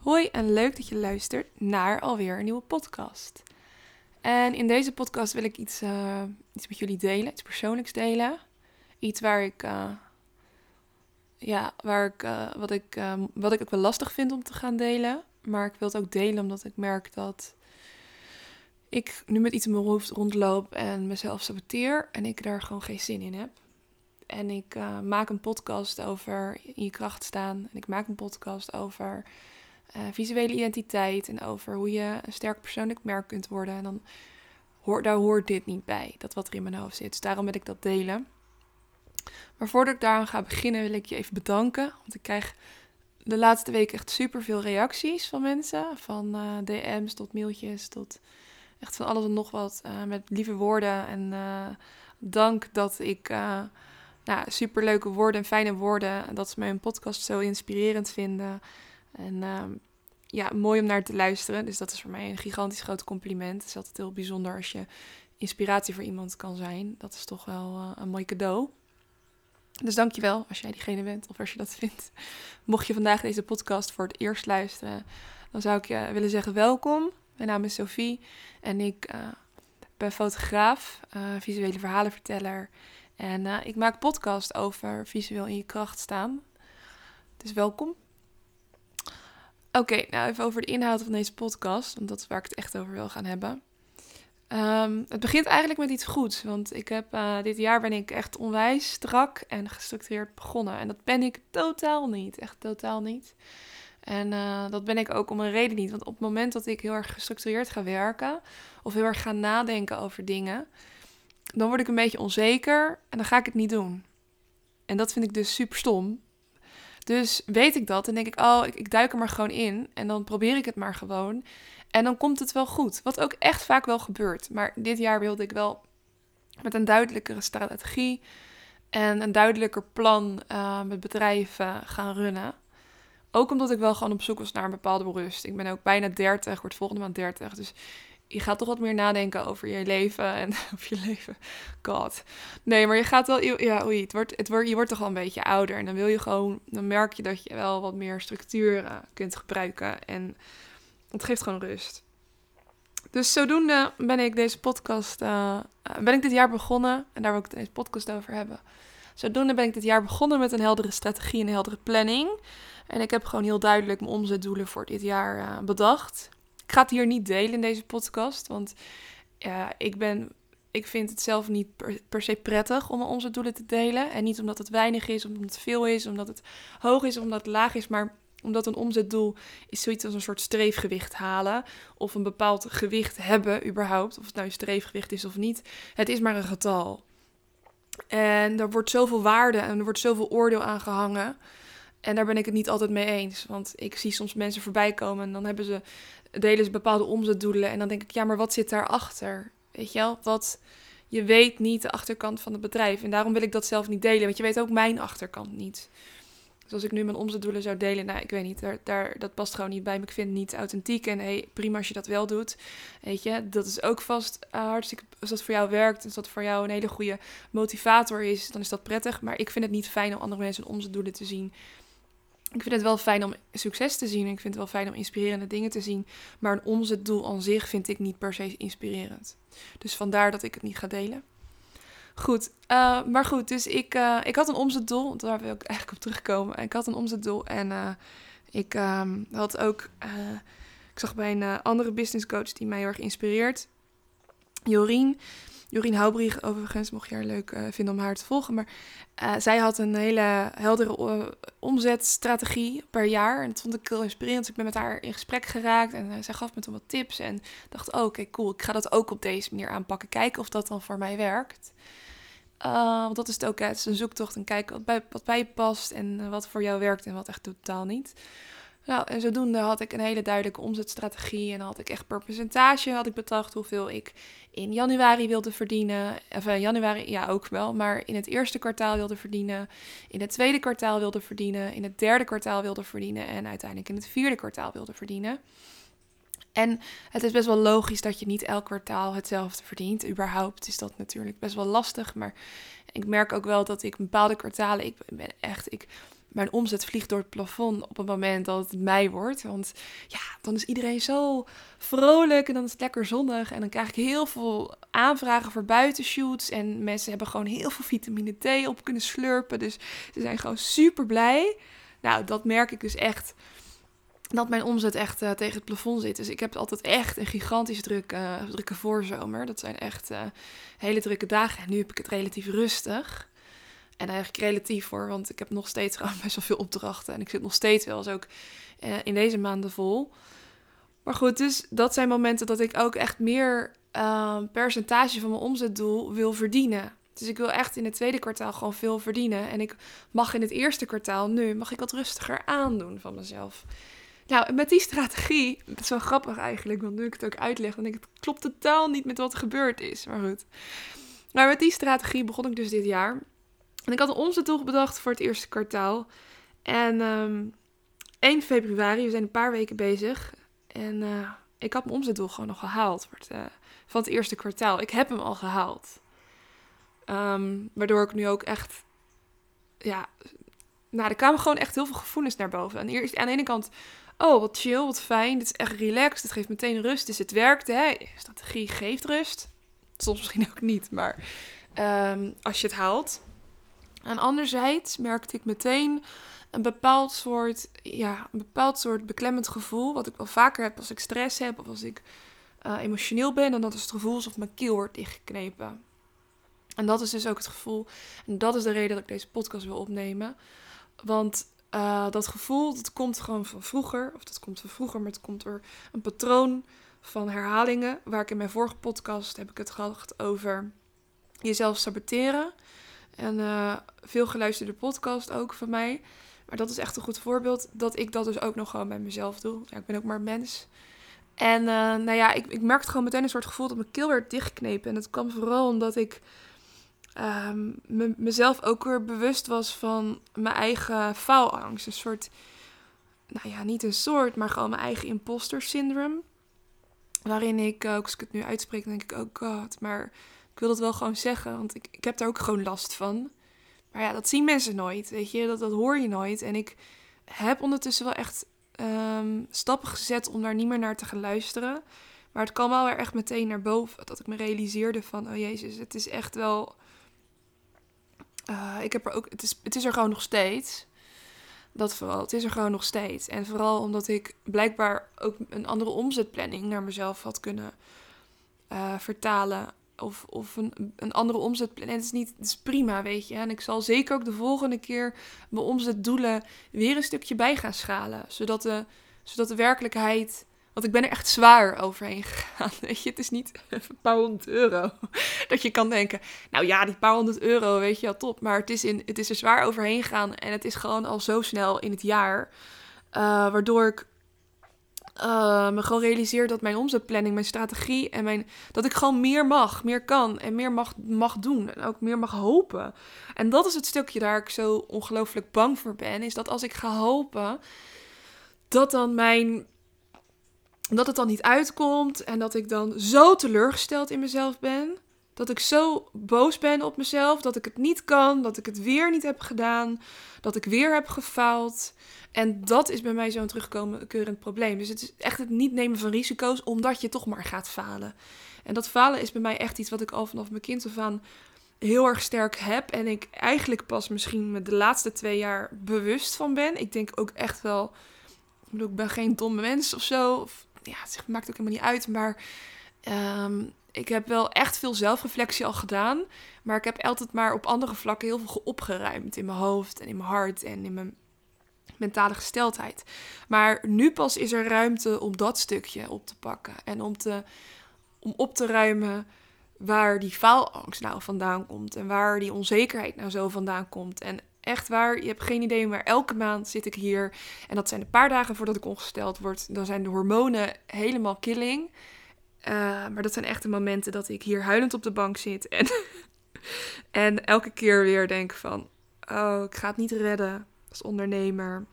Hoi en leuk dat je luistert naar alweer een nieuwe podcast. En in deze podcast wil ik iets, uh, iets met jullie delen, iets persoonlijks delen. Iets waar ik, uh, ja, waar ik, uh, wat, ik wat ik ook wel lastig vind om te gaan delen. Maar ik wil het ook delen omdat ik merk dat ik nu met iets in mijn hoofd rondloop en mezelf saboteer. En ik daar gewoon geen zin in heb. En ik maak een podcast over in je kracht staan. En ik maak een podcast over uh, visuele identiteit en over hoe je een sterk persoonlijk merk kunt worden. En dan hoort, daar hoort dit niet bij, dat wat er in mijn hoofd zit. Dus daarom wil ik dat delen. Maar voordat ik daaraan ga beginnen, wil ik je even bedanken. Want ik krijg de laatste week echt super veel reacties van mensen. Van uh, DM's tot mailtjes tot echt van alles en nog wat. Uh, met lieve woorden. En dank dat ik nou, super leuke woorden en fijne woorden. Dat ze mijn podcast zo inspirerend vinden. En ehm, ja, mooi om naar te luisteren. Dus dat is voor mij een gigantisch groot compliment. Het is altijd heel bijzonder als je inspiratie voor iemand kan zijn. Dat is toch wel uh, een mooi cadeau. Dus dankjewel als jij diegene bent of als je dat vindt. Mocht je vandaag deze podcast voor het eerst luisteren, dan zou ik je willen zeggen welkom. Mijn naam is Sophie en ik uh, ben fotograaf, uh, visuele verhalenverteller. En ik maak podcast over visueel in je kracht staan. Dus welkom. Oké, nou even over de inhoud van deze podcast, want dat is waar ik het echt over wil gaan hebben. Um, het begint eigenlijk met iets goeds, want ik heb, uh, dit jaar ben ik echt onwijs strak en gestructureerd begonnen. En dat ben ik totaal niet, echt totaal niet. En uh, dat ben ik ook om een reden niet, want op het moment dat ik heel erg gestructureerd ga werken of heel erg ga nadenken over dingen, dan word ik een beetje onzeker en dan ga ik het niet doen. En dat vind ik dus super stom, dus weet ik dat en denk ik, oh, ik, ik duik er maar gewoon in. En dan probeer ik het maar gewoon. En dan komt het wel goed. Wat ook echt vaak wel gebeurt. Maar dit jaar wilde ik wel met een duidelijkere strategie en een duidelijker plan uh, met bedrijven gaan runnen. Ook omdat ik wel gewoon op zoek was naar een bepaalde rust. Ik ben ook bijna 30, word volgende maand 30. Dus je gaat toch wat meer nadenken over je leven en of je leven. God. Nee, maar je gaat wel. Ja, oei, het wordt, het wordt, je wordt toch wel een beetje ouder. En dan wil je gewoon. Dan merk je dat je wel wat meer structuur uh, kunt gebruiken. En het geeft gewoon rust. Dus zodoende ben ik deze podcast. Uh, ben ik dit jaar begonnen. En daar wil ik deze podcast over hebben. Zodoende ben ik dit jaar begonnen met een heldere strategie en een heldere planning. En ik heb gewoon heel duidelijk mijn omzetdoelen voor dit jaar bedacht. Ik ga het hier niet delen in deze podcast, want ja, ik, ben, ik vind het zelf niet per, se prettig om onze doelen te delen. En niet omdat het weinig is, omdat het veel is, omdat het hoog is, omdat het laag is, maar omdat een omzetdoel is zoiets als een soort streefgewicht halen. Of een bepaald gewicht hebben überhaupt. Of het nou een streefgewicht is of niet. Het is maar een getal. En er wordt zoveel waarde en er wordt zoveel oordeel aan gehangen. En daar ben ik het niet altijd mee eens. Want ik zie soms mensen voorbij komen en dan hebben ze delen ze bepaalde omzetdoelen. En dan denk ik, ja, maar wat zit daarachter? Weet je wel? Wat, je weet niet de achterkant van het bedrijf. En daarom wil ik dat zelf niet delen. Want je weet ook mijn achterkant niet. Dus als ik nu mijn omzetdoelen zou delen, nou, ik weet niet, daar, daar, dat past gewoon niet bij. Ik vind het niet authentiek. En hey, prima als je dat wel doet. Weet je, dat is ook vast uh, hartstikke. Als dat voor jou werkt, als dat voor jou een hele goede motivator is, dan is dat prettig. Maar ik vind het niet fijn om andere mensen omzetdoelen te zien ik vind het wel fijn om succes te zien. Ik vind het wel fijn om inspirerende dingen te zien. Maar een omzetdoel aan zich vind ik niet per se inspirerend. Dus vandaar dat ik het niet ga delen. Goed, uh, maar goed, dus ik, uh, ik had een omzetdoel. Daar wil ik eigenlijk op terugkomen. Ik had een omzetdoel en uh, ik um, had ook... ik zag bij een andere business coach die mij heel erg inspireert. Jorien. Jorien Houbrich, overigens, mocht je haar leuk uh, vinden om haar te volgen. Maar uh, zij had een hele heldere uh, omzetstrategie per jaar. En dat vond ik heel inspirerend. Dus ik ben met haar in gesprek geraakt en zij gaf me toen wat tips. En dacht, oh, oké, cool, ik ga dat ook op deze manier aanpakken. Kijken of dat dan voor mij werkt. want dat is het ook, het is een zoektocht en kijken wat bij, wat bij je past en wat voor jou werkt en wat echt totaal niet. Nou, en zodoende had ik een hele duidelijke omzetstrategie. En dan had ik echt per percentage had ik bedacht hoeveel ik in januari wilde verdienen. Of uh, januari, ja ook wel. Maar in het eerste kwartaal wilde verdienen. In het tweede kwartaal wilde verdienen. In het derde kwartaal wilde verdienen. En uiteindelijk in het vierde kwartaal wilde verdienen. En het is best wel logisch dat je niet elk kwartaal hetzelfde verdient. Überhaupt is dat natuurlijk best wel lastig. Maar ik merk ook wel dat ik bepaalde kwartalen, ik ben echt, ik mijn omzet vliegt door het plafond op het moment dat het mei wordt. Want ja, dan is iedereen zo vrolijk en dan is het lekker zonnig. En dan krijg ik heel veel aanvragen voor buitenshoots. En mensen hebben gewoon heel veel vitamine D op kunnen slurpen. Dus ze zijn gewoon super blij. Nou, dat merk ik dus echt. Dat mijn omzet echt uh, tegen het plafond zit. Dus ik heb altijd echt een gigantisch uh, drukke voorzomer. Dat zijn echt uh, hele drukke dagen. En nu heb ik het relatief rustig. En eigenlijk relatief hoor, want ik heb nog steeds gewoon best wel veel opdrachten. En ik zit nog steeds wel eens ook uh, in deze maanden vol. Maar goed, dus dat zijn momenten dat ik ook echt meer uh, percentage van mijn omzetdoel wil verdienen. Dus ik wil echt in het tweede kwartaal gewoon veel verdienen. En ik mag in het eerste kwartaal nu, mag ik wat rustiger aandoen van mezelf. Nou, met die strategie, het is wel grappig eigenlijk, want nu ik het ook uitleg, dan denk ik, het klopt totaal niet met wat er gebeurd is. Maar goed. Maar met die strategie begon ik dus dit jaar. En ik had een omzetdoel bedacht voor het eerste kwartaal. En um, ehm, 1 februari, we zijn een paar weken bezig. En uh, ik had mijn omzetdoel gewoon nog gehaald voor het, uh, van het eerste kwartaal. Ik heb hem al gehaald. Um, waardoor ik nu ook echt, ja, nou, er kwamen gewoon echt heel veel gevoelens naar boven. En eerst aan de ene kant, oh, wat chill, wat fijn. Dit is echt relaxed. Het geeft meteen rust. Dus het werkt, hè. Strategie geeft rust. Soms misschien ook niet, maar um, als je het haalt. En anderzijds merkte ik meteen een bepaald soort, ja, een bepaald soort beklemmend gevoel. Wat ik wel vaker heb als ik stress heb of als ik uh, emotioneel ben. En dat is het gevoel alsof mijn keel wordt dichtgeknepen. En dat is dus ook het gevoel. En dat is de reden dat ik deze podcast wil opnemen. Want uh, dat gevoel, dat komt gewoon van vroeger. Of dat komt van vroeger, maar het komt door een patroon van herhalingen. Waar ik in mijn vorige podcast heb ik het gehad over jezelf saboteren. En uh, veel geluisterde podcast ook van mij. Maar dat is echt een goed voorbeeld dat ik dat dus ook nog gewoon bij mezelf doe. Ja, ik ben ook maar mens. En uh, nou ja, ik, ik merkte gewoon meteen een soort gevoel dat mijn keel werd dichtgeknepen. En dat kwam vooral omdat ik me, mezelf ook weer bewust was van mijn eigen faalangst. Een soort, nou ja, niet een soort, maar gewoon mijn eigen imposter syndrome. Waarin ik, ook als ik het nu uitspreek, denk ik, oh god, maar ik wil dat wel gewoon zeggen, want ik, ik heb daar ook gewoon last van. Maar ja, dat zien mensen nooit, weet je, dat, dat hoor je nooit. En ik heb ondertussen wel echt um, stappen gezet om daar niet meer naar te gaan luisteren. Maar het kwam wel weer echt meteen naar boven, dat ik me realiseerde van, oh jezus, het is echt wel... Uh, ik heb er ook, het is, het is er gewoon nog steeds. Dat vooral, het is er gewoon nog steeds. En vooral omdat ik blijkbaar ook een andere omzetplanning naar mezelf had kunnen uh, vertalen of, of een, een andere omzetplan. Het is niet, het is prima, weet je. En ik zal zeker ook de volgende keer mijn omzetdoelen weer een stukje bij gaan schalen. Zodat de, zodat de werkelijkheid. Want ik ben er echt zwaar overheen gegaan. Weet je, het is niet een paar honderd euro. Dat je kan denken, nou ja, die paar honderd euro, weet je wel, top. Maar het is, in, het is er zwaar overheen gegaan. En het is gewoon al zo snel in het jaar. Uh, waardoor ik uh, me realiseer dat mijn omzetplanning, mijn strategie en mijn, dat ik gewoon meer mag, meer kan en meer mag, mag doen en ook meer mag hopen. En dat is het stukje daar ik zo ongelooflijk bang voor ben, is dat als ik ga hopen, dat dan mijn, dat het dan niet uitkomt en dat ik dan zo teleurgesteld in mezelf ben. Dat ik zo boos ben op mezelf, dat ik het niet kan, dat ik het weer niet heb gedaan, dat ik weer heb gefaald. En dat is bij mij zo'n terugkomend probleem. Dus het is echt het niet nemen van risico's, omdat je toch maar gaat falen. En dat falen is bij mij echt iets wat ik al vanaf mijn kind af aan heel erg sterk heb. En ik eigenlijk pas misschien met de laatste twee jaar bewust van ben. Ik denk ook echt wel. Ik bedoel, ik ben geen domme mens of zo. Of, ja, het maakt ook helemaal niet uit. Maar um, ik heb wel echt veel zelfreflectie al gedaan. Maar ik heb altijd maar op andere vlakken heel veel opgeruimd. In mijn hoofd en in mijn hart en in mijn mentale gesteldheid. Maar nu pas is er ruimte om dat stukje op te pakken. En om, te, om op te ruimen waar die faalangst nou vandaan komt. En waar die onzekerheid nou zo vandaan komt. En echt waar, je hebt geen idee, maar elke maand zit ik hier. En dat zijn een paar dagen voordat ik ongesteld word. Dan zijn de hormonen helemaal killing. Uh, maar dat zijn echt de momenten dat ik hier huilend op de bank zit. En, en elke keer weer denk van, oh, ik ga het niet redden als ondernemer.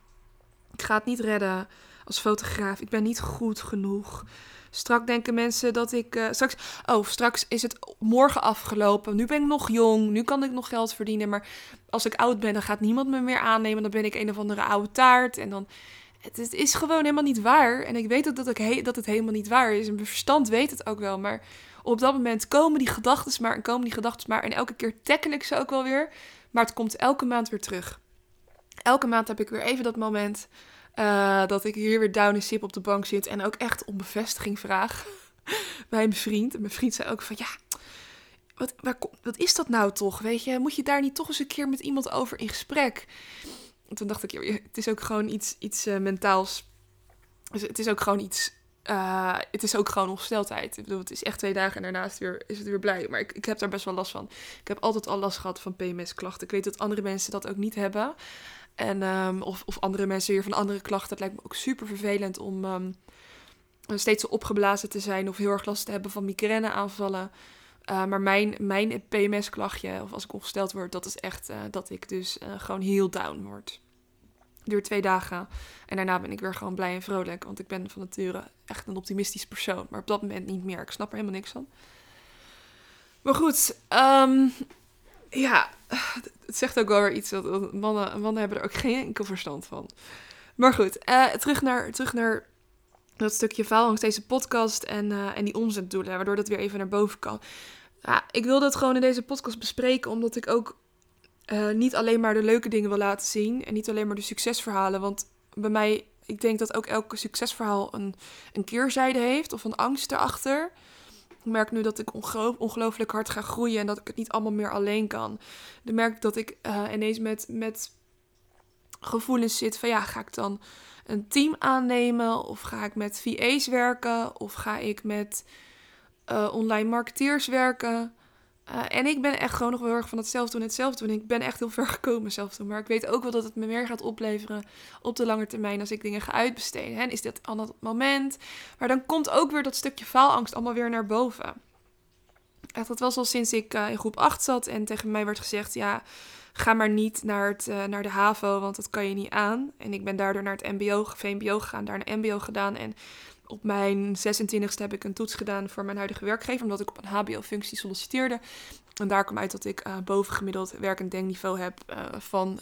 Ik ga het niet redden als fotograaf. Ik ben niet goed genoeg. Strak denken mensen dat ik. Uh, straks, oh, straks is het morgen afgelopen. Nu ben ik nog jong. Nu kan ik nog geld verdienen. Maar als ik oud ben, dan gaat niemand me meer aannemen. Dan ben ik een of andere oude taart. En dan. Het, is gewoon helemaal niet waar. En ik weet ook dat, ik dat het helemaal niet waar is. En mijn verstand weet het ook wel. Maar op dat moment komen die gedachten maar en komen die gedachten maar. En elke keer tackle ik ze ook wel weer. Maar het komt elke maand weer terug. Elke maand heb ik weer even dat moment uh, dat ik hier weer down in sip op de bank zit en ook echt om bevestiging vraag bij mijn vriend. En mijn vriend zei ook van ja, wat, waar, wat is dat nou toch? Weet je, moet je daar niet toch eens een keer met iemand over in gesprek? En toen dacht ik, het is ook gewoon iets, iets uh, mentaals. Dus het is ook gewoon iets. Uh, het is ook gewoon ongesteldheid. Ik bedoel, het is echt twee dagen en daarna is het weer, is het weer blij. Maar ik, ik heb daar best wel last van. Ik heb altijd al last gehad van PMS-klachten. Ik weet dat andere mensen dat ook niet hebben. En, um, of, of andere mensen weer van andere klachten. Het lijkt me ook super vervelend om um, steeds zo opgeblazen te zijn of heel erg last te hebben van migraineaanvallen. Uh, maar mijn, mijn PMS-klachtje, of als ik ongesteld word, dat is echt uh, dat ik dus uh, gewoon heel down word. Duurt twee dagen. En daarna ben ik weer gewoon blij en vrolijk. Want ik ben van nature echt een optimistisch persoon. Maar op dat moment niet meer. Ik snap er helemaal niks van. Maar goed, um, ja, het zegt ook wel weer iets dat mannen, mannen hebben er ook geen enkel verstand van. Maar goed, terug, naar, terug naar dat stukje faalangst, deze podcast en, uh, en die omzetdoelen, waardoor dat weer even naar boven kan. Ja, ik wil dat gewoon in deze podcast bespreken, omdat ik ook uh, niet alleen maar de leuke dingen wil laten zien en niet alleen maar de succesverhalen. Want bij mij, ik denk dat ook elke succesverhaal een, een keerzijde heeft of een angst erachter. Ik merk nu dat ik ongelooflijk hard ga groeien en dat ik het niet allemaal meer alleen kan. Ik merk dat ik uh, ineens met, met gevoelens zit van ja, ga ik dan een team aannemen? Of ga ik met VA's werken? Of ga ik met uh, online marketeers werken? Uh, en ik ben echt gewoon nog wel heel erg van hetzelfde doen, hetzelfde doen. Ik ben echt heel ver gekomen zelf doen. Maar ik weet ook wel dat het me meer gaat opleveren op de lange termijn als ik dingen ga uitbesteden. En is dit al het moment? Maar dan komt ook weer dat stukje faalangst allemaal weer naar boven. Echt, dat was al sinds ik uh, in groep 8 zat en tegen mij werd gezegd: ja, ga maar niet naar, het, uh, naar de HAVO, want dat kan je niet aan. En ik ben daardoor naar het MBO, VMBO gegaan, daar een MBO gedaan. En op mijn 26e heb ik een toets gedaan voor mijn huidige werkgever, omdat ik op een HBO-functie solliciteerde. En daar kwam uit dat ik uh, bovengemiddeld werk- en denkniveau heb uh, van,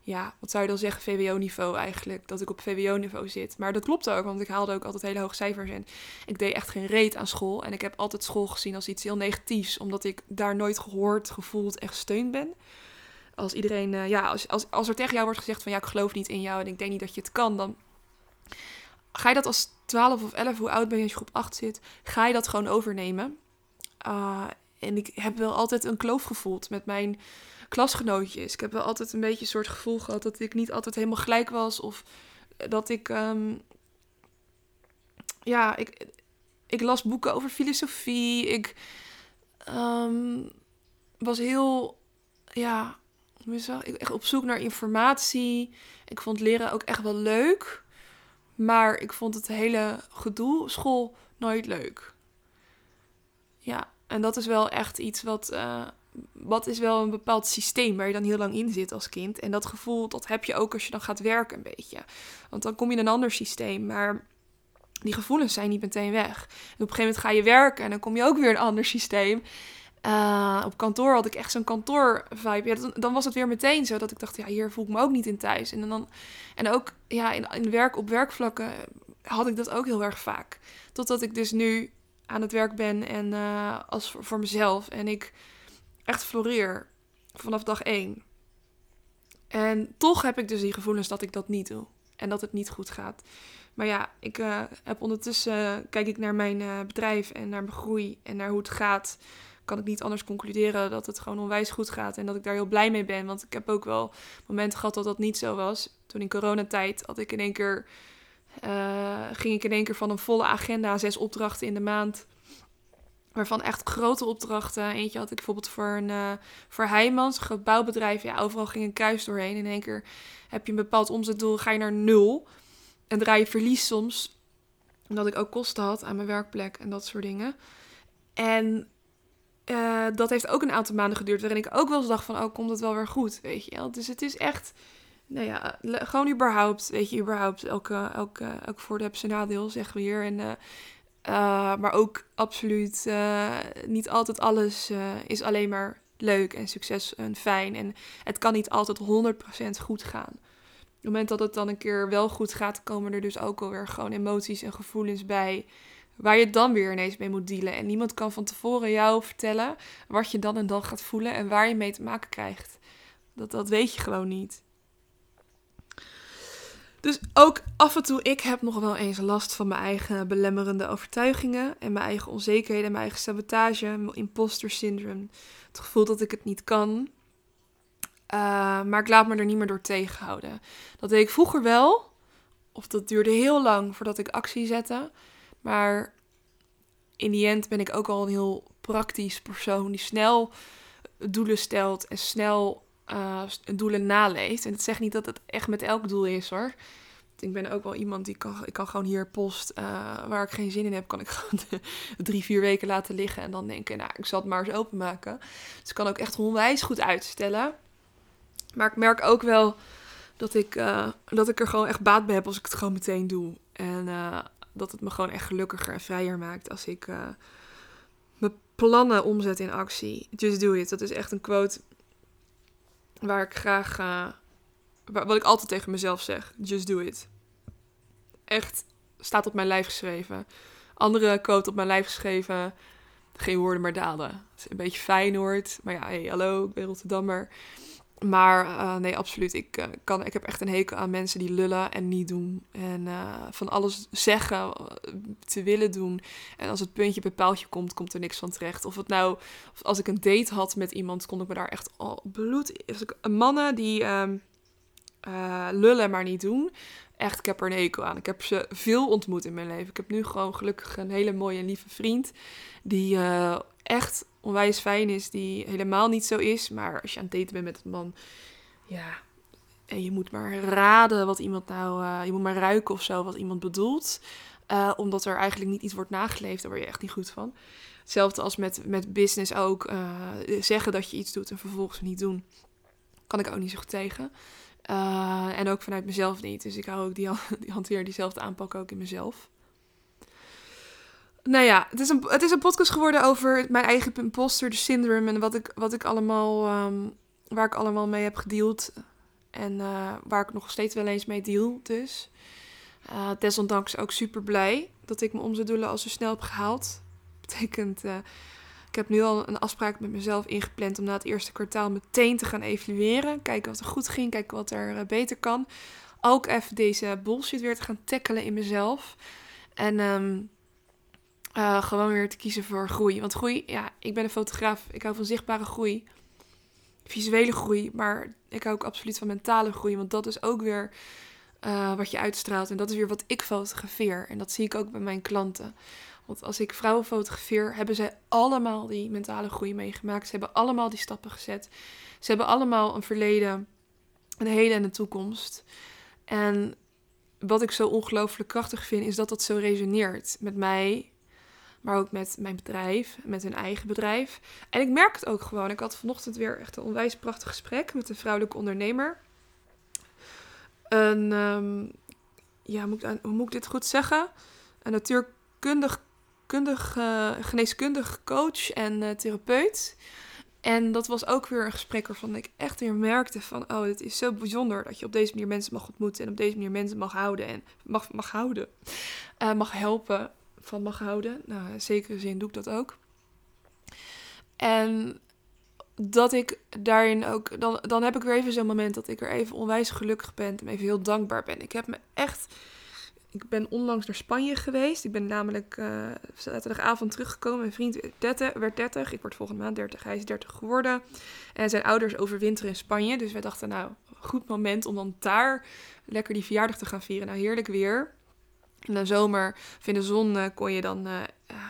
ja, wat zou je dan zeggen, VWO-niveau eigenlijk. Dat ik op VWO-niveau zit. Maar dat klopt ook, want ik haalde ook altijd hele hoge cijfers en ik deed echt geen reet aan school. En ik heb altijd school gezien als iets heel negatiefs, omdat ik daar nooit gehoord, gevoeld en gesteund ben. Als iedereen, ja, als, als, als er tegen jou wordt gezegd van ja, ik geloof niet in jou en ik denk niet dat je het kan, dan ga je dat als 12 of 11, hoe oud ben je als je groep 8 zit, ga je dat gewoon overnemen. Uh, en ik heb wel altijd een kloof gevoeld met mijn klasgenootjes. Ik heb wel altijd een beetje een soort gevoel gehad dat ik niet altijd helemaal gelijk was. Of dat ik. Um, ja, ik, ik las boeken over filosofie. Ik um, was heel. Ja, ik echt op zoek naar informatie. Ik vond leren ook echt wel leuk. Maar ik vond het hele gedoe school nooit leuk. Ja, en dat is wel echt iets wat. Uh, wat is wel een bepaald systeem waar je dan heel lang in zit als kind. En dat gevoel, dat heb je ook als je dan gaat werken een beetje. Want dan kom je in een ander systeem. Maar die gevoelens zijn niet meteen weg. En op een gegeven moment ga je werken en dan kom je ook weer een ander systeem. Uh, op kantoor had ik echt zo'n kantoor-vibe. Ja, dan, dan, was het weer meteen zo dat ik dacht, ja, hier voel ik me ook niet in thuis. En, dan, en ook ja, in, in werk, op werkvlakken had ik dat ook heel erg vaak. Totdat ik dus nu aan het werk ben en uh, als voor, mezelf. En ik echt floreer vanaf dag één. En toch heb ik dus die gevoelens dat ik dat niet doe. En dat het niet goed gaat. Maar ja, ik uh, heb ondertussen kijk ik naar mijn bedrijf en naar mijn groei en naar hoe het gaat kan ik niet anders concluderen dat het gewoon onwijs goed gaat en dat ik daar heel blij mee ben. Want ik heb ook wel momenten gehad dat dat niet zo was. Toen in coronatijd had ik in één keer, uh, ging ik in één keer van een volle agenda, zes opdrachten in de maand. Waarvan echt grote opdrachten. Eentje had ik bijvoorbeeld voor een uh, voor Heijmans, een groot bouwbedrijf. Ja, overal ging een kruis doorheen. In één keer heb je een bepaald omzetdoel, ga je naar nul. En draai je verlies soms. Omdat ik ook kosten had aan mijn werkplek en dat soort dingen. En uh, dat heeft ook een aantal maanden geduurd. Waarin ik ook wel eens dacht van, oh, komt het wel weer goed, weet je. Dus het is echt nou ja, gewoon überhaupt, weet je, überhaupt, elke, elke, elke voordeel heeft zijn nadeel, zeggen we hier. En, maar ook absoluut, niet altijd alles is alleen maar leuk en succes en fijn. En het kan niet altijd 100% goed gaan. Op het moment dat het dan een keer wel goed gaat, komen er dus ook alweer gewoon emoties en gevoelens bij. Waar je dan weer ineens mee moet dealen. En niemand kan van tevoren jou vertellen wat je dan en dan gaat voelen en waar je mee te maken krijgt. Dat, dat weet je gewoon niet. Dus ook af en toe, ik heb nog wel eens last van mijn eigen belemmerende overtuigingen en mijn eigen onzekerheden en mijn eigen sabotage, mijn imposter syndrome. Het gevoel dat ik het niet kan. Uh, maar ik laat me er niet meer door tegenhouden. Dat deed ik vroeger wel. Of dat duurde heel lang voordat ik actie zette. Maar in die end ben ik ook al een heel praktisch persoon die snel doelen stelt en snel uh, doelen naleeft. En het zegt niet dat het echt met elk doel is hoor. Ik ben ook wel iemand die kan, ik kan gewoon hier post uh, waar ik geen zin in heb, kan ik gewoon drie, vier weken laten liggen en dan denken, nou, ik zal het maar eens openmaken. Dus ik kan ook echt onwijs goed uitstellen. Maar ik merk ook wel dat ik, uh, dat ik er gewoon echt baat bij heb als ik het gewoon meteen doe. En dat het me gewoon echt gelukkiger en vrijer maakt als ik uh, mijn plannen omzet in actie. Just do it. Dat is echt een quote waar ik graag. wat ik altijd tegen mezelf zeg. Just do it. Echt staat op mijn lijf geschreven. Andere quote op mijn lijf geschreven. Geen woorden maar daden. Het is een beetje Feyenoord. Maar ja, hey, hallo, ik ben Rotterdammer. Maar uh, nee, absoluut. Ik, uh, kan, ik heb echt een hekel aan mensen die lullen en niet doen. En uh, van alles zeggen, te willen doen. En als het puntje bij paaltje komt, komt er niks van terecht. Of het nou, of als ik een date had met iemand, kon ik me daar echt al bloed. Als ik, mannen die um, lullen maar niet doen. Echt, ik heb er een hekel aan. Ik heb ze veel ontmoet in mijn leven. Ik heb nu gewoon gelukkig een hele mooie en lieve vriend. Die echt onwijs fijn is, die helemaal niet zo is. Maar als je aan het daten bent met een man, ja, en je moet maar raden wat iemand nou, uh, je moet maar ruiken of zo wat iemand bedoelt. Uh, omdat er eigenlijk niet iets wordt nageleefd, daar word je echt niet goed van. Hetzelfde als met, met business ook. Uh, zeggen dat je iets doet en vervolgens niet doen. Kan ik ook niet zo tegen. en ook vanuit mezelf niet. Dus ik hou ook die, die hanteer diezelfde aanpak ook in mezelf. Nou ja, het is, een, het is een podcast geworden over mijn eigen imposter syndrome en wat ik, wat ik allemaal, um, waar ik allemaal mee heb gedeeld. En uh, waar ik nog steeds wel eens mee deal dus. Uh, desondanks ook super blij dat ik mijn omzetdoelen al zo snel heb gehaald. Betekent, uh, ik heb nu al een afspraak met mezelf ingepland om na het eerste kwartaal meteen te gaan evalueren. Kijken wat er goed ging, kijken wat er beter kan. Ook even deze bullshit weer te gaan tackelen in mezelf. En... Um, uh, gewoon weer te kiezen voor groei. Want groei, ja, ik ben een fotograaf. Ik hou van zichtbare groei. Visuele groei. Maar ik hou ook absoluut van mentale groei. Want dat is ook weer uh, wat je uitstraalt. En dat is weer wat ik fotografeer. En dat zie ik ook bij mijn klanten. Want als ik vrouwen fotografeer, hebben zij allemaal die mentale groei meegemaakt. Ze hebben allemaal die stappen gezet. Ze hebben allemaal een verleden, een heden en een toekomst. En wat ik zo ongelooflijk krachtig vind, is dat dat zo resoneert met mij, maar ook met mijn bedrijf, met hun eigen bedrijf. En ik merk het ook gewoon. Ik had vanochtend weer echt een onwijs prachtig gesprek met een vrouwelijke ondernemer. Een, um, ja, hoe moet ik dit goed zeggen? Een natuurkundig, kundig, uh, geneeskundig coach en uh, therapeut. En dat was ook weer een gesprek waarvan ik echt weer merkte van... oh, het is zo bijzonder dat je op deze manier mensen mag ontmoeten... en op deze manier mensen mag houden en mag, mag houden, uh, mag helpen van mag houden. Nou, in zekere zin doe ik dat ook. En dat ik daarin ook, dan, dan heb ik weer even zo'n moment dat ik er even onwijs gelukkig ben en even heel dankbaar ben. Ik heb me echt, ik ben onlangs naar Spanje geweest. Ik ben namelijk uh, zaterdagavond teruggekomen. Mijn vriend werd 30, werd 30, ik word volgende maand 30, hij is 30 geworden. En zijn ouders overwinteren in Spanje. Dus wij dachten, nou, goed moment om dan daar lekker die verjaardag te gaan vieren. Nou, heerlijk weer. In de zomer of de zon uh, kon je dan uh,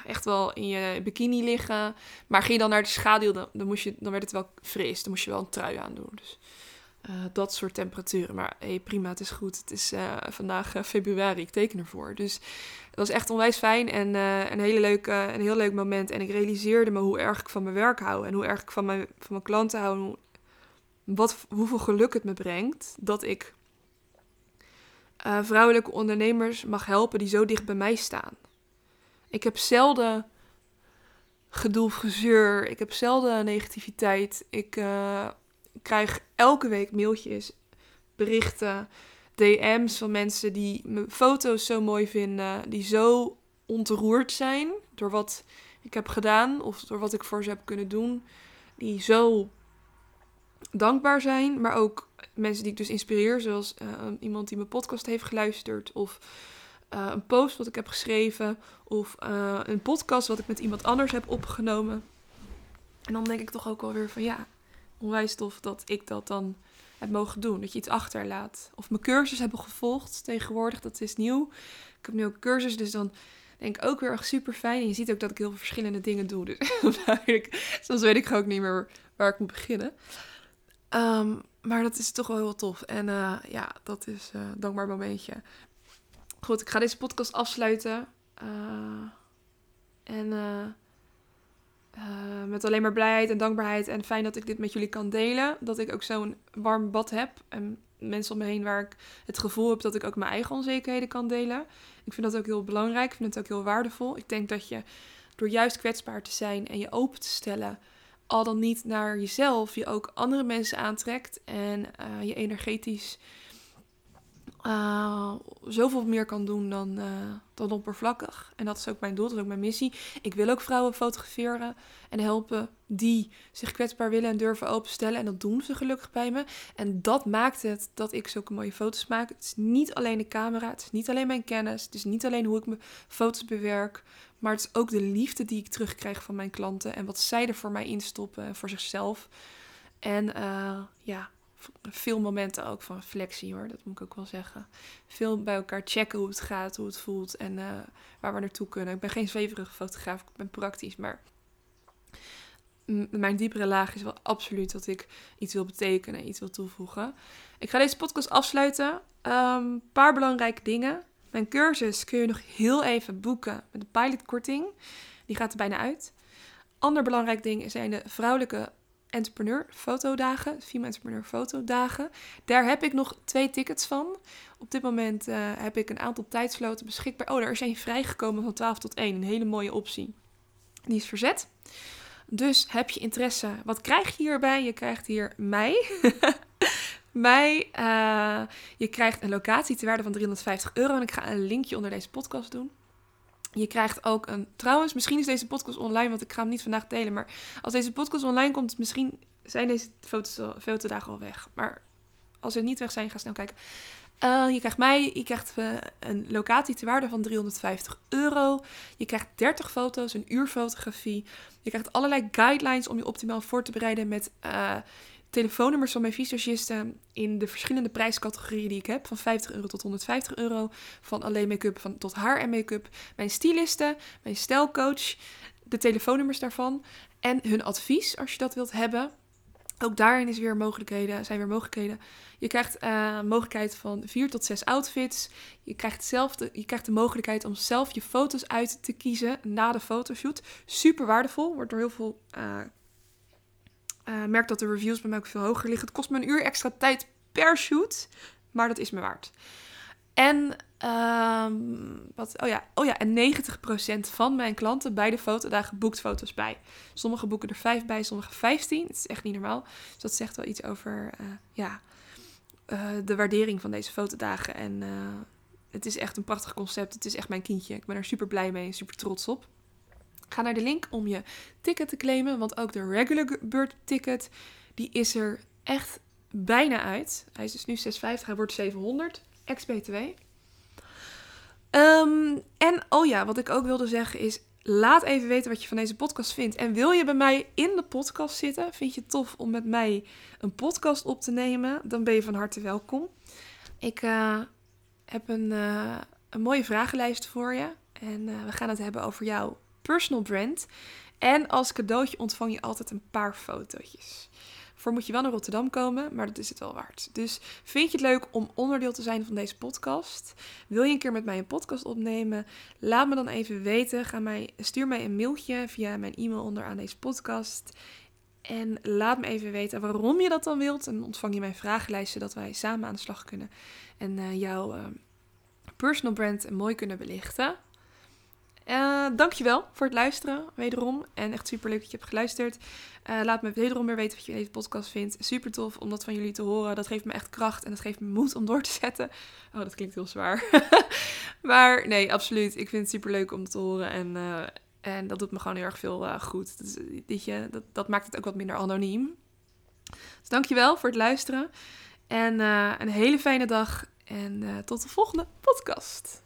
echt wel in je bikini liggen. Maar ging je dan naar de schaduw, dan, moest je, dan werd het wel fris. Dan moest je wel een trui aandoen. Dus uh, dat soort temperaturen. Maar hey, prima, het is goed. Het is vandaag februari, ik teken ervoor. Dus het was echt onwijs fijn en een, hele leuke, een heel leuk moment. En ik realiseerde me hoe erg ik van mijn werk hou. En hoe erg ik van mijn, van mijn klanten hou. En hoe wat, hoeveel geluk het me brengt dat ik uh, vrouwelijke ondernemers mag helpen die zo dicht bij mij staan. Ik heb zelden gedoe gezeur. Ik heb zelden negativiteit. Ik uh, krijg elke week mailtjes, berichten, DM's van mensen die mijn foto's zo mooi vinden. Die zo ontroerd zijn door wat ik heb gedaan of door wat ik voor ze heb kunnen doen. Die zo dankbaar zijn, maar ook mensen die ik dus inspireer, zoals uh, iemand die mijn podcast heeft geluisterd of uh, een post wat ik heb geschreven of uh, een podcast wat ik met iemand anders heb opgenomen. En dan denk ik toch ook wel weer van ja, onwijs tof dat ik dat dan heb mogen doen, dat je iets achterlaat. Of mijn cursus hebben gevolgd tegenwoordig, dat is nieuw. Ik heb nu ook cursus, dus dan denk ik ook weer super fijn. Je ziet ook dat ik heel veel verschillende dingen doe. Dus soms weet ik ook niet meer waar ik moet beginnen. Um, maar dat is toch wel heel tof. En uh, ja, dat is uh, een dankbaar momentje. Goed, ik ga deze podcast afsluiten. Uh, en met alleen maar blijheid en dankbaarheid. En fijn dat ik dit met jullie kan delen. Dat ik ook zo'n warm bad heb. En mensen om me heen waar ik het gevoel heb dat ik ook mijn eigen onzekerheden kan delen. Ik vind dat ook heel belangrijk. Ik vind het ook heel waardevol. Ik denk dat je door juist kwetsbaar te zijn en je open te stellen al dan niet naar jezelf, je ook andere mensen aantrekt en uh, je energetisch uh, zoveel meer kan doen dan, uh, dan oppervlakkig. En dat is ook mijn doel, dat is ook mijn missie. Ik wil ook vrouwen fotograferen en helpen die zich kwetsbaar willen en durven openstellen. En dat doen ze gelukkig bij me. En dat maakt het dat ik zulke mooie foto's maak. Het is niet alleen de camera, het is niet alleen mijn kennis, het is niet alleen hoe ik mijn foto's bewerk. Maar het is ook de liefde die ik terugkrijg van mijn klanten en wat zij er voor mij instoppen voor zichzelf. En uh, ja, veel momenten ook van reflectie hoor, dat moet ik ook wel zeggen. Veel bij elkaar checken hoe het gaat, hoe het voelt en uh, waar we naartoe kunnen. Ik ben geen zweverige fotograaf, ik ben praktisch, maar mijn diepere laag is wel absoluut dat ik iets wil betekenen, iets wil toevoegen. Ik ga deze podcast afsluiten. Een um, paar belangrijke dingen. Mijn cursus kun je nog heel even boeken met een pilotkorting. Die gaat er bijna uit. Ander belangrijk ding zijn de vrouwelijke entrepreneur fotodagen, female entrepreneur fotodagen. Daar heb ik nog twee tickets van. Op dit moment uh, heb ik een aantal tijdsloten beschikbaar. Oh, er zijn vrijgekomen van 12 tot 1. Een hele mooie optie. Die is verzet. Dus heb je interesse, wat krijg je hierbij? Je krijgt hier mij. mij. Uh, je krijgt een locatie ter waarde van 350 euro. En ik ga een linkje onder deze podcast doen. Je krijgt ook een. Trouwens, misschien is deze podcast online, want ik ga hem niet vandaag delen. Maar als deze podcast online komt, misschien zijn deze foto's, fotodagen al weg. Maar als ze niet weg zijn, ga snel kijken. Uh, je krijgt mij, je krijgt uh, een locatie ter waarde van 350 euro. Je krijgt 30 foto's, een uur fotografie. Je krijgt allerlei guidelines om je optimaal voor te bereiden met uh, telefoonnummers van mijn visagisten in de verschillende prijscategorieën die ik heb. Van 50 euro tot 150 euro. Van alleen make-up tot haar en make-up. Mijn stylisten, mijn stijlcoach, de telefoonnummers daarvan. En hun advies als je dat wilt hebben. Ook daarin is weer mogelijkheden, zijn weer mogelijkheden. Je krijgt uh, mogelijkheid van vier tot zes outfits. Je krijgt, zelf de, je krijgt de mogelijkheid om zelf je foto's uit te kiezen na de fotoshoot. Super waardevol. Wordt door heel veel uh, uh, merk dat de reviews bij mij ook veel hoger liggen. Het kost me een uur extra tijd per shoot, maar dat is me waard. En, um, wat, oh ja, oh ja, en 90% van mijn klanten bij de fotodagen boekt foto's bij. Sommigen boeken er 5 bij, sommigen 15. Het is echt niet normaal. Dus dat zegt wel iets over uh, ja, uh, de waardering van deze fotodagen. En het is echt een prachtig concept. Het is echt mijn kindje. Ik ben er super blij mee en super trots op. Ga naar de link om je ticket te claimen, want ook de regular bird ticket, die is er echt bijna uit. Hij is dus nu 650, hij wordt 700, ex-BTW. Um, en oh ja, wat ik ook wilde zeggen is, laat even weten wat je van deze podcast vindt. En wil je bij mij in de podcast zitten? Vind je het tof om met mij een podcast op te nemen? Dan ben je van harte welkom. Ik uh, heb een, uh, een mooie vragenlijst voor je. En uh, we gaan het hebben over jouw personal brand. En als cadeautje ontvang je altijd een paar fotootjes. Voor moet je wel naar Rotterdam komen, maar dat is het wel waard. Dus vind je het leuk om onderdeel te zijn van deze podcast? Wil je een keer met mij een podcast opnemen? Laat me dan even weten. Ga mij, stuur mij een mailtje via mijn e-mail onderaan deze podcast. En laat me even weten waarom je dat dan wilt. En ontvang je mijn vragenlijst zodat wij samen aan de slag kunnen. En uh, jouw uh, personal brand mooi kunnen belichten. Uh, dankjewel voor het luisteren, wederom. En echt super leuk dat je hebt geluisterd. Uh, laat me wederom weer weten wat je deze podcast vindt. Super tof om dat van jullie te horen. Dat geeft me echt kracht en dat geeft me moed om door te zetten. Oh, dat klinkt heel zwaar. maar nee, absoluut. Ik vind het super leuk om te horen. En, uh, en dat doet me gewoon heel erg veel goed. Dus, dat, dat maakt het ook wat minder anoniem. Dus dankjewel voor het luisteren. En een hele fijne dag. En tot de volgende podcast.